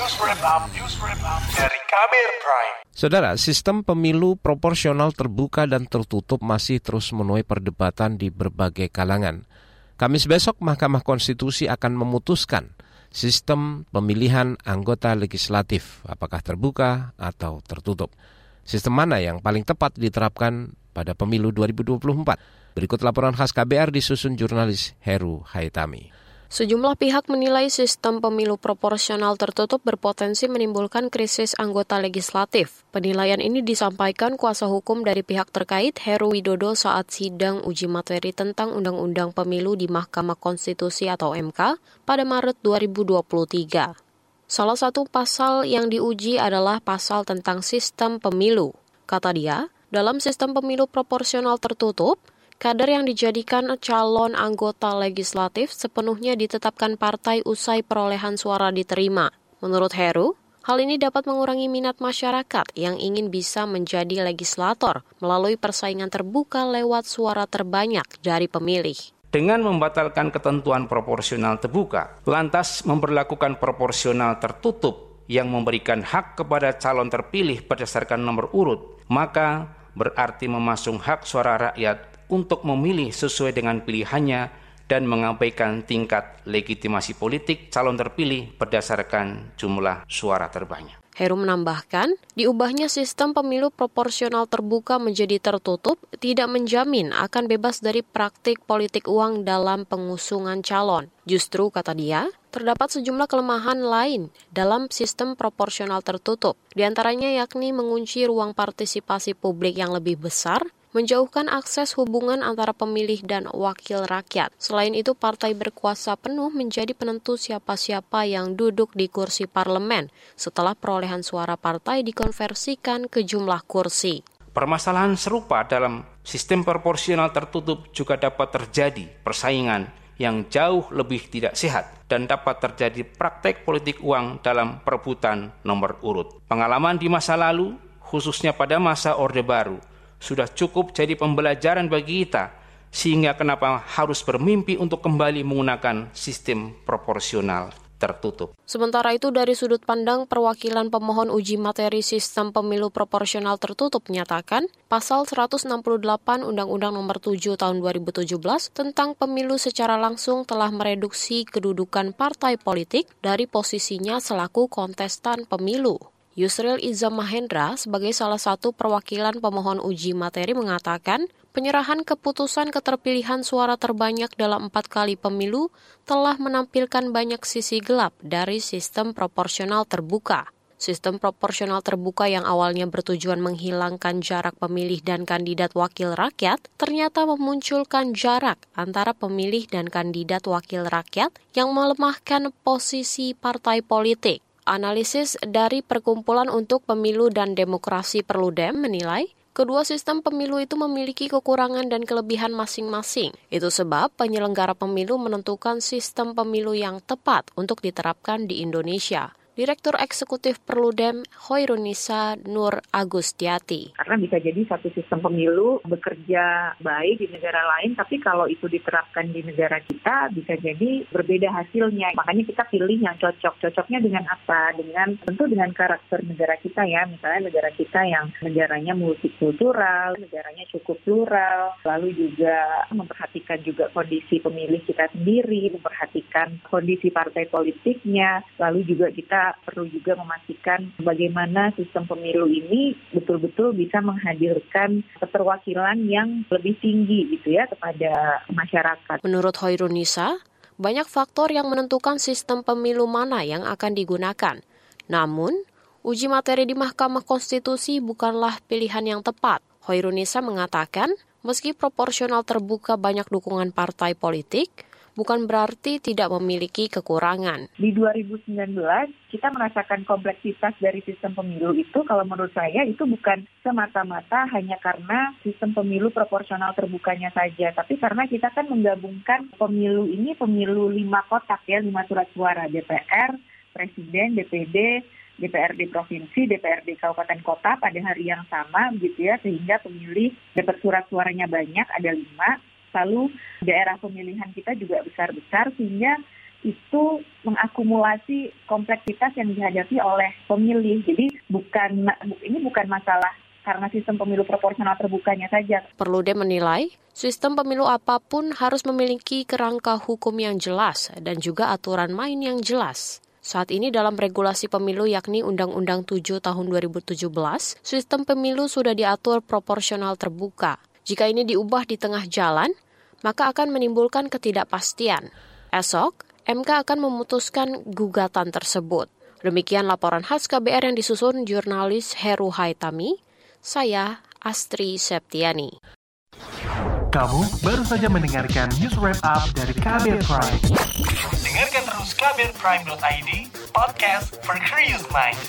News Wrap Up, News Wrap Up dari Kabir Prime. Saudara, sistem pemilu proporsional terbuka dan tertutup masih terus menuai perdebatan di berbagai kalangan. Kamis besok Mahkamah Konstitusi akan memutuskan sistem pemilihan anggota legislatif, apakah terbuka atau tertutup. Sistem mana yang paling tepat diterapkan pada pemilu 2024? Berikut laporan khas KBR disusun jurnalis Heru Haitami. Sejumlah pihak menilai sistem pemilu proporsional tertutup berpotensi menimbulkan krisis anggota legislatif. Penilaian ini disampaikan kuasa hukum dari pihak terkait Heru Widodo saat sidang uji materi tentang Undang-Undang Pemilu di Mahkamah Konstitusi atau MK pada Maret 2023. Salah satu pasal yang diuji adalah pasal tentang sistem pemilu. Kata dia, dalam sistem pemilu proporsional tertutup, Kader yang dijadikan calon anggota legislatif sepenuhnya ditetapkan partai usai perolehan suara diterima. Menurut Heru, hal ini dapat mengurangi minat masyarakat yang ingin bisa menjadi legislator melalui persaingan terbuka lewat suara terbanyak dari pemilih. Dengan membatalkan ketentuan proporsional terbuka, lantas memperlakukan proporsional tertutup yang memberikan hak kepada calon terpilih berdasarkan nomor urut, maka berarti memasung hak suara rakyat untuk memilih sesuai dengan pilihannya dan mengabaikan tingkat legitimasi politik calon terpilih berdasarkan jumlah suara terbanyak. Heru menambahkan, diubahnya sistem pemilu proporsional terbuka menjadi tertutup tidak menjamin akan bebas dari praktik politik uang dalam pengusungan calon. Justru, kata dia, terdapat sejumlah kelemahan lain dalam sistem proporsional tertutup, di antaranya yakni mengunci ruang partisipasi publik yang lebih besar menjauhkan akses hubungan antara pemilih dan wakil rakyat. Selain itu, partai berkuasa penuh menjadi penentu siapa-siapa yang duduk di kursi parlemen setelah perolehan suara partai dikonversikan ke jumlah kursi. Permasalahan serupa dalam sistem proporsional tertutup juga dapat terjadi persaingan yang jauh lebih tidak sehat dan dapat terjadi praktek politik uang dalam perebutan nomor urut. Pengalaman di masa lalu, khususnya pada masa Orde Baru, sudah cukup jadi pembelajaran bagi kita, sehingga kenapa harus bermimpi untuk kembali menggunakan sistem proporsional tertutup. Sementara itu dari sudut pandang perwakilan pemohon uji materi sistem pemilu proporsional tertutup menyatakan pasal 168 Undang-Undang Nomor 7 Tahun 2017 tentang pemilu secara langsung telah mereduksi kedudukan partai politik dari posisinya selaku kontestan pemilu. Yusril Iza Mahendra sebagai salah satu perwakilan pemohon uji materi mengatakan penyerahan keputusan keterpilihan suara terbanyak dalam empat kali pemilu telah menampilkan banyak sisi gelap dari sistem proporsional terbuka. Sistem proporsional terbuka yang awalnya bertujuan menghilangkan jarak pemilih dan kandidat wakil rakyat ternyata memunculkan jarak antara pemilih dan kandidat wakil rakyat yang melemahkan posisi partai politik. Analisis dari Perkumpulan untuk Pemilu dan Demokrasi Perludem menilai Kedua sistem pemilu itu memiliki kekurangan dan kelebihan masing-masing. Itu sebab penyelenggara pemilu menentukan sistem pemilu yang tepat untuk diterapkan di Indonesia. Direktur Eksekutif Perludem Hoirunisa Nur Agustiati. Karena bisa jadi satu sistem pemilu bekerja baik di negara lain, tapi kalau itu diterapkan di negara kita bisa jadi berbeda hasilnya. Makanya kita pilih yang cocok. Cocoknya dengan apa? Dengan tentu dengan karakter negara kita ya. Misalnya negara kita yang negaranya multikultural, negaranya cukup plural, lalu juga memperhatikan juga kondisi pemilih kita sendiri, memperhatikan kondisi partai politiknya, lalu juga perlu juga memastikan bagaimana sistem pemilu ini betul-betul bisa menghadirkan keterwakilan yang lebih tinggi gitu ya kepada masyarakat. Menurut Hoirunisa, banyak faktor yang menentukan sistem pemilu mana yang akan digunakan. Namun, uji materi di Mahkamah Konstitusi bukanlah pilihan yang tepat. Hoirunisa mengatakan, meski proporsional terbuka banyak dukungan partai politik, bukan berarti tidak memiliki kekurangan. Di 2019 kita merasakan kompleksitas dari sistem pemilu itu kalau menurut saya itu bukan semata-mata hanya karena sistem pemilu proporsional terbukanya saja, tapi karena kita kan menggabungkan pemilu ini pemilu lima kotak ya, lima surat suara DPR, Presiden, DPD, DPRD provinsi, DPRD kabupaten kota pada hari yang sama gitu ya sehingga pemilih dapat surat suaranya banyak ada lima lalu daerah pemilihan kita juga besar-besar sehingga itu mengakumulasi kompleksitas yang dihadapi oleh pemilih. Jadi bukan ini bukan masalah karena sistem pemilu proporsional terbukanya saja. Perlu dia menilai, sistem pemilu apa pun harus memiliki kerangka hukum yang jelas dan juga aturan main yang jelas. Saat ini dalam regulasi pemilu yakni Undang-Undang 7 tahun 2017, sistem pemilu sudah diatur proporsional terbuka. Jika ini diubah di tengah jalan, maka akan menimbulkan ketidakpastian. Esok, MK akan memutuskan gugatan tersebut. Demikian laporan khas KBR yang disusun jurnalis Heru Haitami. Saya Astri Septiani. Kamu baru saja mendengarkan news wrap up dari KBR Prime. Dengarkan terus kbrprime.id, podcast for curious mind.